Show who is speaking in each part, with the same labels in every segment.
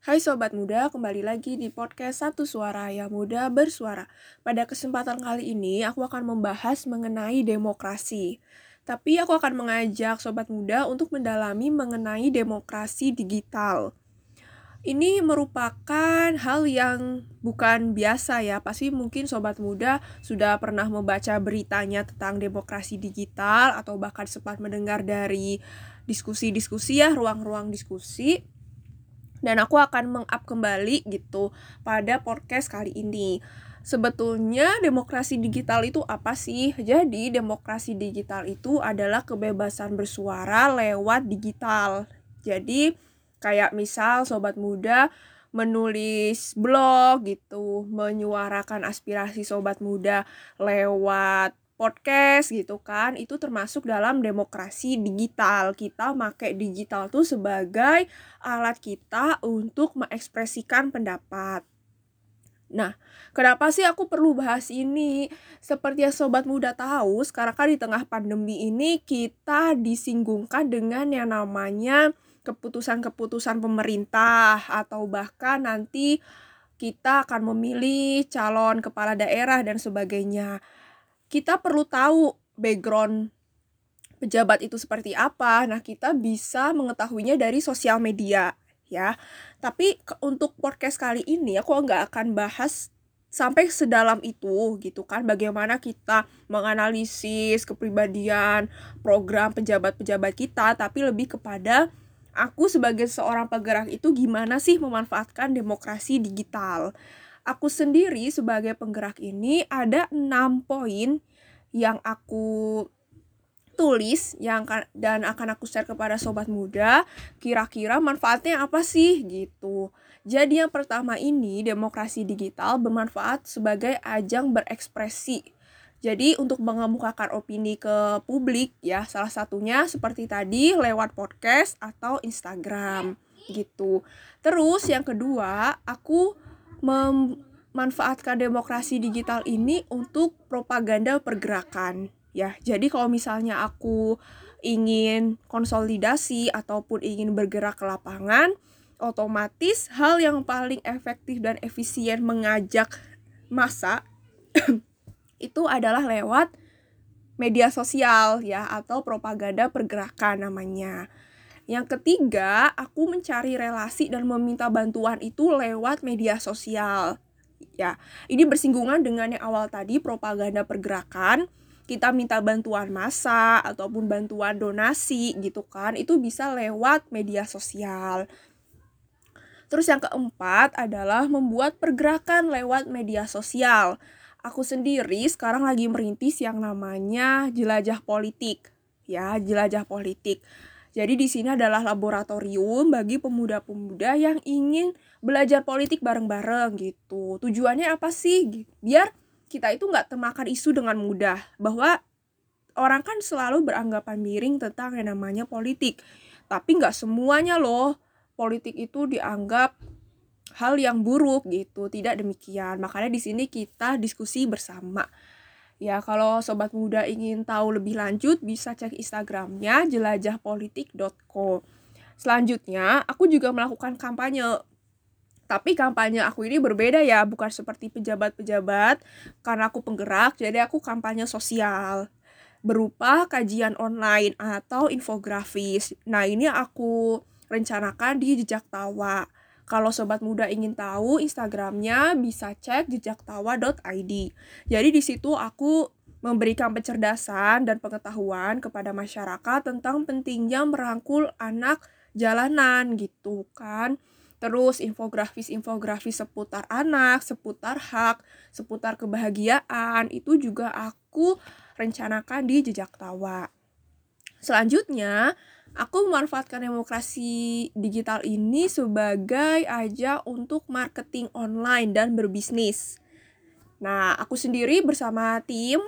Speaker 1: Hai Sobat Muda, kembali lagi di podcast Satu Suara yang Muda Bersuara. Pada kesempatan kali ini, aku akan membahas mengenai demokrasi. Tapi aku akan mengajak Sobat Muda untuk mendalami mengenai demokrasi digital. Ini merupakan hal yang bukan biasa ya. Pasti mungkin Sobat Muda sudah pernah membaca beritanya tentang demokrasi digital atau bahkan sempat mendengar dari diskusi-diskusi ya, ruang-ruang diskusi dan aku akan meng-up kembali gitu pada podcast kali ini. Sebetulnya demokrasi digital itu apa sih? Jadi demokrasi digital itu adalah kebebasan bersuara lewat digital. Jadi kayak misal sobat muda menulis blog gitu, menyuarakan aspirasi sobat muda lewat podcast gitu kan itu termasuk dalam demokrasi digital. Kita make digital tuh sebagai alat kita untuk mengekspresikan pendapat. Nah, kenapa sih aku perlu bahas ini? Seperti yang sobat muda tahu, sekarang kan di tengah pandemi ini kita disinggungkan dengan yang namanya keputusan-keputusan pemerintah atau bahkan nanti kita akan memilih calon kepala daerah dan sebagainya kita perlu tahu background pejabat itu seperti apa. Nah, kita bisa mengetahuinya dari sosial media ya. Tapi untuk podcast kali ini aku nggak akan bahas sampai sedalam itu gitu kan bagaimana kita menganalisis kepribadian program pejabat-pejabat kita tapi lebih kepada aku sebagai seorang penggerak itu gimana sih memanfaatkan demokrasi digital aku sendiri sebagai penggerak ini ada enam poin yang aku tulis yang dan akan aku share kepada sobat muda kira-kira manfaatnya apa sih gitu. Jadi yang pertama ini demokrasi digital bermanfaat sebagai ajang berekspresi. Jadi untuk mengemukakan opini ke publik ya salah satunya seperti tadi lewat podcast atau Instagram gitu. Terus yang kedua aku memanfaatkan demokrasi digital ini untuk propaganda pergerakan ya. Jadi kalau misalnya aku ingin konsolidasi ataupun ingin bergerak ke lapangan, otomatis hal yang paling efektif dan efisien mengajak masa itu adalah lewat media sosial ya atau propaganda pergerakan namanya. Yang ketiga, aku mencari relasi dan meminta bantuan itu lewat media sosial. Ya, ini bersinggungan dengan yang awal tadi propaganda pergerakan. Kita minta bantuan massa ataupun bantuan donasi gitu kan, itu bisa lewat media sosial. Terus yang keempat adalah membuat pergerakan lewat media sosial. Aku sendiri sekarang lagi merintis yang namanya jelajah politik. Ya, jelajah politik jadi di sini adalah laboratorium bagi pemuda-pemuda yang ingin belajar politik bareng-bareng gitu. Tujuannya apa sih? Biar kita itu nggak termakan isu dengan mudah. Bahwa orang kan selalu beranggapan miring tentang yang namanya politik. Tapi nggak semuanya loh politik itu dianggap hal yang buruk gitu. Tidak demikian. Makanya di sini kita diskusi bersama. Ya, kalau sobat muda ingin tahu lebih lanjut bisa cek Instagramnya jelajahpolitik.co. Selanjutnya, aku juga melakukan kampanye. Tapi kampanye aku ini berbeda ya, bukan seperti pejabat-pejabat karena aku penggerak, jadi aku kampanye sosial berupa kajian online atau infografis. Nah, ini aku rencanakan di Jejak Tawa. Kalau sobat muda ingin tahu Instagramnya bisa cek jejaktawa.id. Jadi di situ aku memberikan pencerdasan dan pengetahuan kepada masyarakat tentang pentingnya merangkul anak jalanan gitu kan. Terus infografis-infografis seputar anak, seputar hak, seputar kebahagiaan itu juga aku rencanakan di Jejak Tawa. Selanjutnya, aku memanfaatkan demokrasi digital ini sebagai aja untuk marketing online dan berbisnis. Nah, aku sendiri bersama tim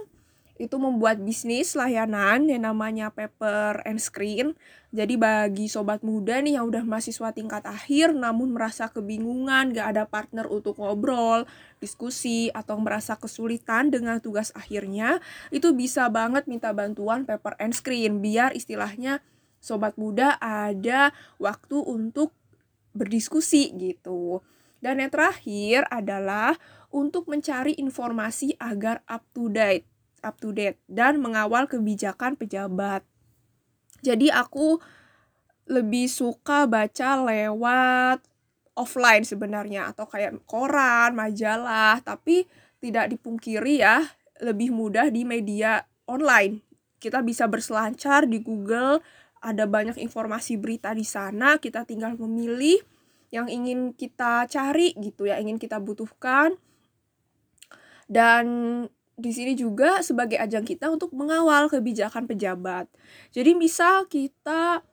Speaker 1: itu membuat bisnis layanan yang namanya paper and screen. Jadi bagi sobat muda nih yang udah mahasiswa tingkat akhir namun merasa kebingungan, gak ada partner untuk ngobrol, diskusi, atau merasa kesulitan dengan tugas akhirnya, itu bisa banget minta bantuan paper and screen biar istilahnya sobat muda ada waktu untuk berdiskusi gitu. Dan yang terakhir adalah untuk mencari informasi agar up to date, up to date dan mengawal kebijakan pejabat. Jadi aku lebih suka baca lewat offline sebenarnya atau kayak koran, majalah, tapi tidak dipungkiri ya, lebih mudah di media online. Kita bisa berselancar di Google, ada banyak informasi berita di sana, kita tinggal memilih yang ingin kita cari gitu ya, ingin kita butuhkan. Dan di sini juga sebagai ajang kita untuk mengawal kebijakan pejabat. Jadi misal kita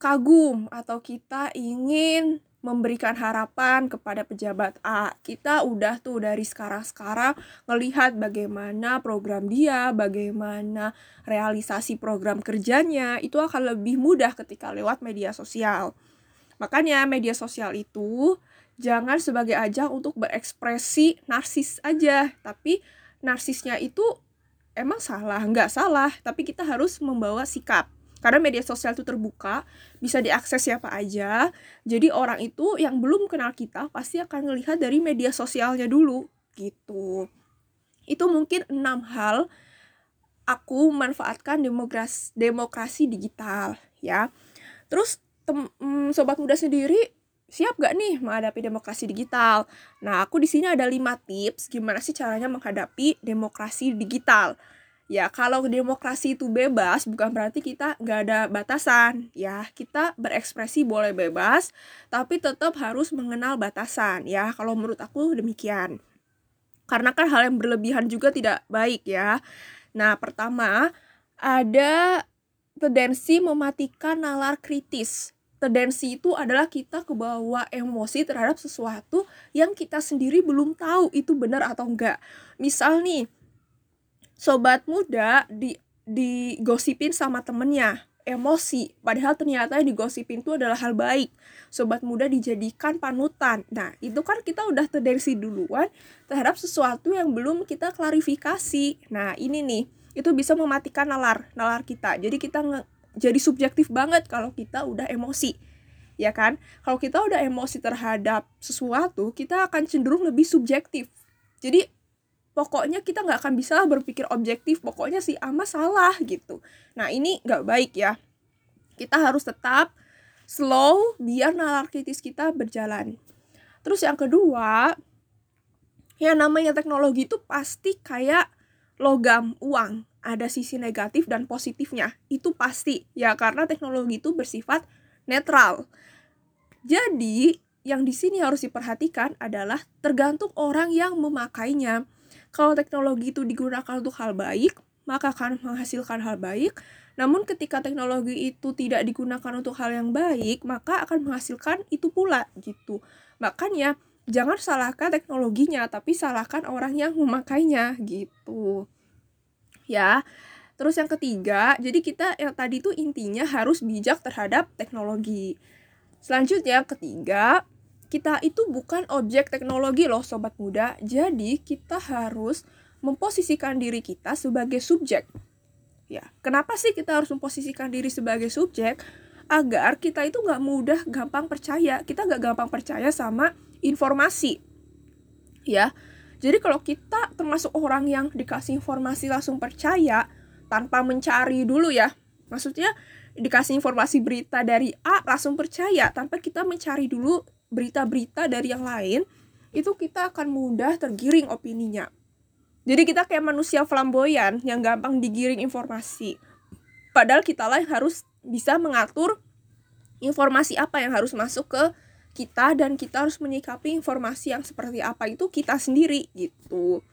Speaker 1: kagum atau kita ingin memberikan harapan kepada pejabat A. Kita udah tuh dari sekarang-sekarang ngelihat bagaimana program dia, bagaimana realisasi program kerjanya, itu akan lebih mudah ketika lewat media sosial. Makanya media sosial itu jangan sebagai ajang untuk berekspresi narsis aja, tapi narsisnya itu emang salah, nggak salah, tapi kita harus membawa sikap karena media sosial itu terbuka, bisa diakses siapa aja. Jadi orang itu yang belum kenal kita pasti akan melihat dari media sosialnya dulu gitu. Itu mungkin enam hal aku manfaatkan demokrasi demokrasi digital ya. Terus tem, mm, sobat muda sendiri siap gak nih menghadapi demokrasi digital? Nah, aku di sini ada lima tips gimana sih caranya menghadapi demokrasi digital ya kalau demokrasi itu bebas bukan berarti kita nggak ada batasan. Ya kita berekspresi boleh bebas tapi tetap harus mengenal batasan. Ya kalau menurut aku demikian. Karena kan hal yang berlebihan juga tidak baik ya. Nah pertama ada tendensi mematikan nalar kritis. Tendensi itu adalah kita kebawa emosi terhadap sesuatu yang kita sendiri belum tahu itu benar atau enggak misal nih sobat muda di digosipin sama temennya emosi. Padahal ternyata yang digosipin itu adalah hal baik. Sobat muda dijadikan panutan. Nah itu kan kita udah terdensi duluan terhadap sesuatu yang belum kita klarifikasi. Nah ini nih itu bisa mematikan nalar nalar kita. Jadi kita jadi subjektif banget kalau kita udah emosi ya kan? Kalau kita udah emosi terhadap sesuatu kita akan cenderung lebih subjektif. Jadi pokoknya kita nggak akan bisa berpikir objektif pokoknya si ama salah gitu. Nah ini nggak baik ya. Kita harus tetap slow biar nalar kritis kita berjalan. Terus yang kedua yang namanya teknologi itu pasti kayak logam uang. Ada sisi negatif dan positifnya. Itu pasti ya karena teknologi itu bersifat netral. Jadi yang di sini harus diperhatikan adalah tergantung orang yang memakainya kalau teknologi itu digunakan untuk hal baik, maka akan menghasilkan hal baik. Namun ketika teknologi itu tidak digunakan untuk hal yang baik, maka akan menghasilkan itu pula gitu. Makanya jangan salahkan teknologinya, tapi salahkan orang yang memakainya gitu. Ya. Terus yang ketiga, jadi kita yang tadi itu intinya harus bijak terhadap teknologi. Selanjutnya ketiga, kita itu bukan objek teknologi loh sobat muda. Jadi kita harus memposisikan diri kita sebagai subjek. Ya, kenapa sih kita harus memposisikan diri sebagai subjek? Agar kita itu nggak mudah gampang percaya. Kita nggak gampang percaya sama informasi. Ya, jadi kalau kita termasuk orang yang dikasih informasi langsung percaya tanpa mencari dulu ya. Maksudnya dikasih informasi berita dari A langsung percaya tanpa kita mencari dulu berita-berita dari yang lain, itu kita akan mudah tergiring opininya. Jadi kita kayak manusia flamboyan yang gampang digiring informasi. Padahal kita lah yang harus bisa mengatur informasi apa yang harus masuk ke kita dan kita harus menyikapi informasi yang seperti apa itu kita sendiri gitu.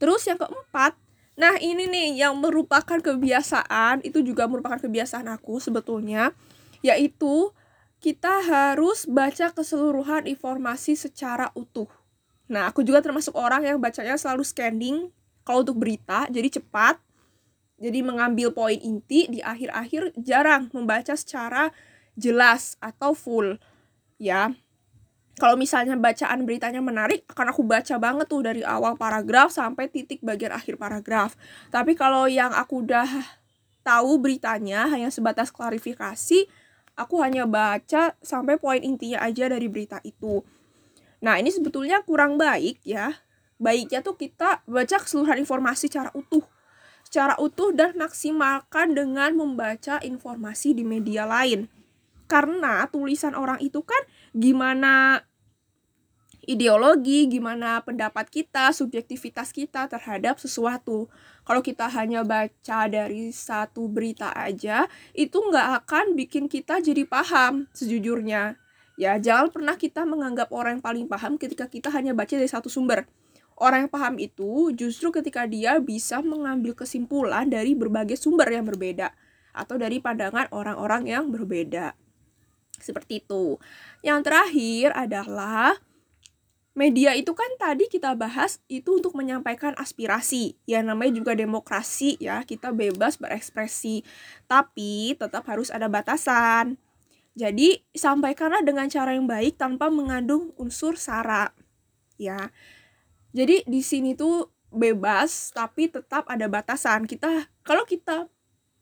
Speaker 1: Terus yang keempat, nah ini nih yang merupakan kebiasaan, itu juga merupakan kebiasaan aku sebetulnya, yaitu kita harus baca keseluruhan informasi secara utuh. Nah, aku juga termasuk orang yang bacanya selalu scanning kalau untuk berita, jadi cepat. Jadi mengambil poin inti di akhir-akhir jarang membaca secara jelas atau full. Ya. Kalau misalnya bacaan beritanya menarik, akan aku baca banget tuh dari awal paragraf sampai titik bagian akhir paragraf. Tapi kalau yang aku udah tahu beritanya hanya sebatas klarifikasi, aku hanya baca sampai poin intinya aja dari berita itu. Nah ini sebetulnya kurang baik ya. Baiknya tuh kita baca keseluruhan informasi secara utuh. Secara utuh dan maksimalkan dengan membaca informasi di media lain. Karena tulisan orang itu kan gimana ideologi, gimana pendapat kita, subjektivitas kita terhadap sesuatu. Kalau kita hanya baca dari satu berita aja, itu nggak akan bikin kita jadi paham sejujurnya. Ya, jangan pernah kita menganggap orang yang paling paham ketika kita hanya baca dari satu sumber. Orang yang paham itu justru ketika dia bisa mengambil kesimpulan dari berbagai sumber yang berbeda atau dari pandangan orang-orang yang berbeda. Seperti itu. Yang terakhir adalah media itu kan tadi kita bahas itu untuk menyampaikan aspirasi. Ya namanya juga demokrasi ya. Kita bebas berekspresi. Tapi tetap harus ada batasan. Jadi sampaikanlah dengan cara yang baik tanpa mengandung unsur sara. Ya. Jadi di sini tuh bebas tapi tetap ada batasan. Kita kalau kita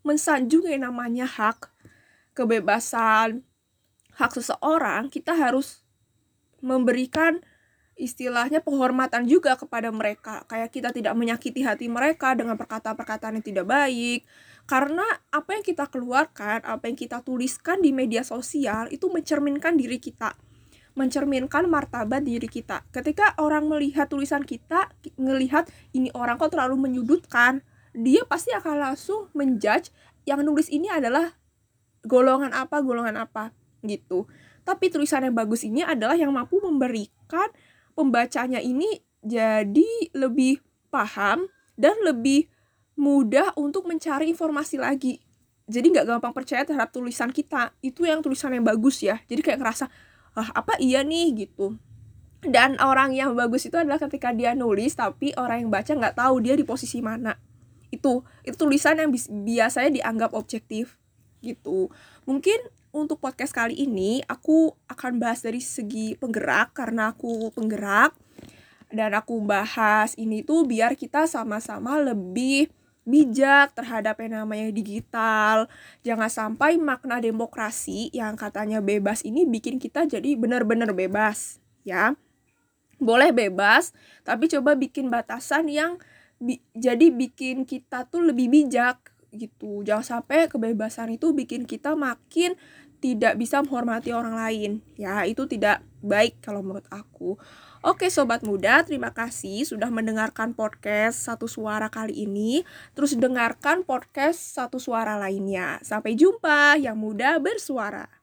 Speaker 1: mensanjung yang namanya hak kebebasan hak seseorang kita harus memberikan istilahnya penghormatan juga kepada mereka. Kayak kita tidak menyakiti hati mereka dengan perkataan-perkataan yang tidak baik. Karena apa yang kita keluarkan apa yang kita tuliskan di media sosial itu mencerminkan diri kita. Mencerminkan martabat diri kita. Ketika orang melihat tulisan kita ngelihat ini orang kok terlalu menyudutkan dia pasti akan langsung menjudge yang nulis ini adalah golongan apa golongan apa gitu. Tapi tulisan yang bagus ini adalah yang mampu memberikan pembacanya ini jadi lebih paham dan lebih mudah untuk mencari informasi lagi. Jadi nggak gampang percaya terhadap tulisan kita. Itu yang tulisan yang bagus ya. Jadi kayak ngerasa, ah apa iya nih gitu. Dan orang yang bagus itu adalah ketika dia nulis tapi orang yang baca nggak tahu dia di posisi mana. Itu itu tulisan yang biasanya dianggap objektif gitu. Mungkin untuk podcast kali ini aku akan bahas dari segi penggerak karena aku penggerak dan aku bahas ini tuh biar kita sama-sama lebih bijak terhadap yang namanya digital. Jangan sampai makna demokrasi yang katanya bebas ini bikin kita jadi benar-benar bebas, ya. Boleh bebas, tapi coba bikin batasan yang bi jadi bikin kita tuh lebih bijak gitu. Jangan sampai kebebasan itu bikin kita makin tidak bisa menghormati orang lain. Ya, itu tidak baik kalau menurut aku. Oke sobat muda, terima kasih sudah mendengarkan podcast Satu Suara kali ini. Terus dengarkan podcast Satu Suara lainnya. Sampai jumpa yang muda bersuara.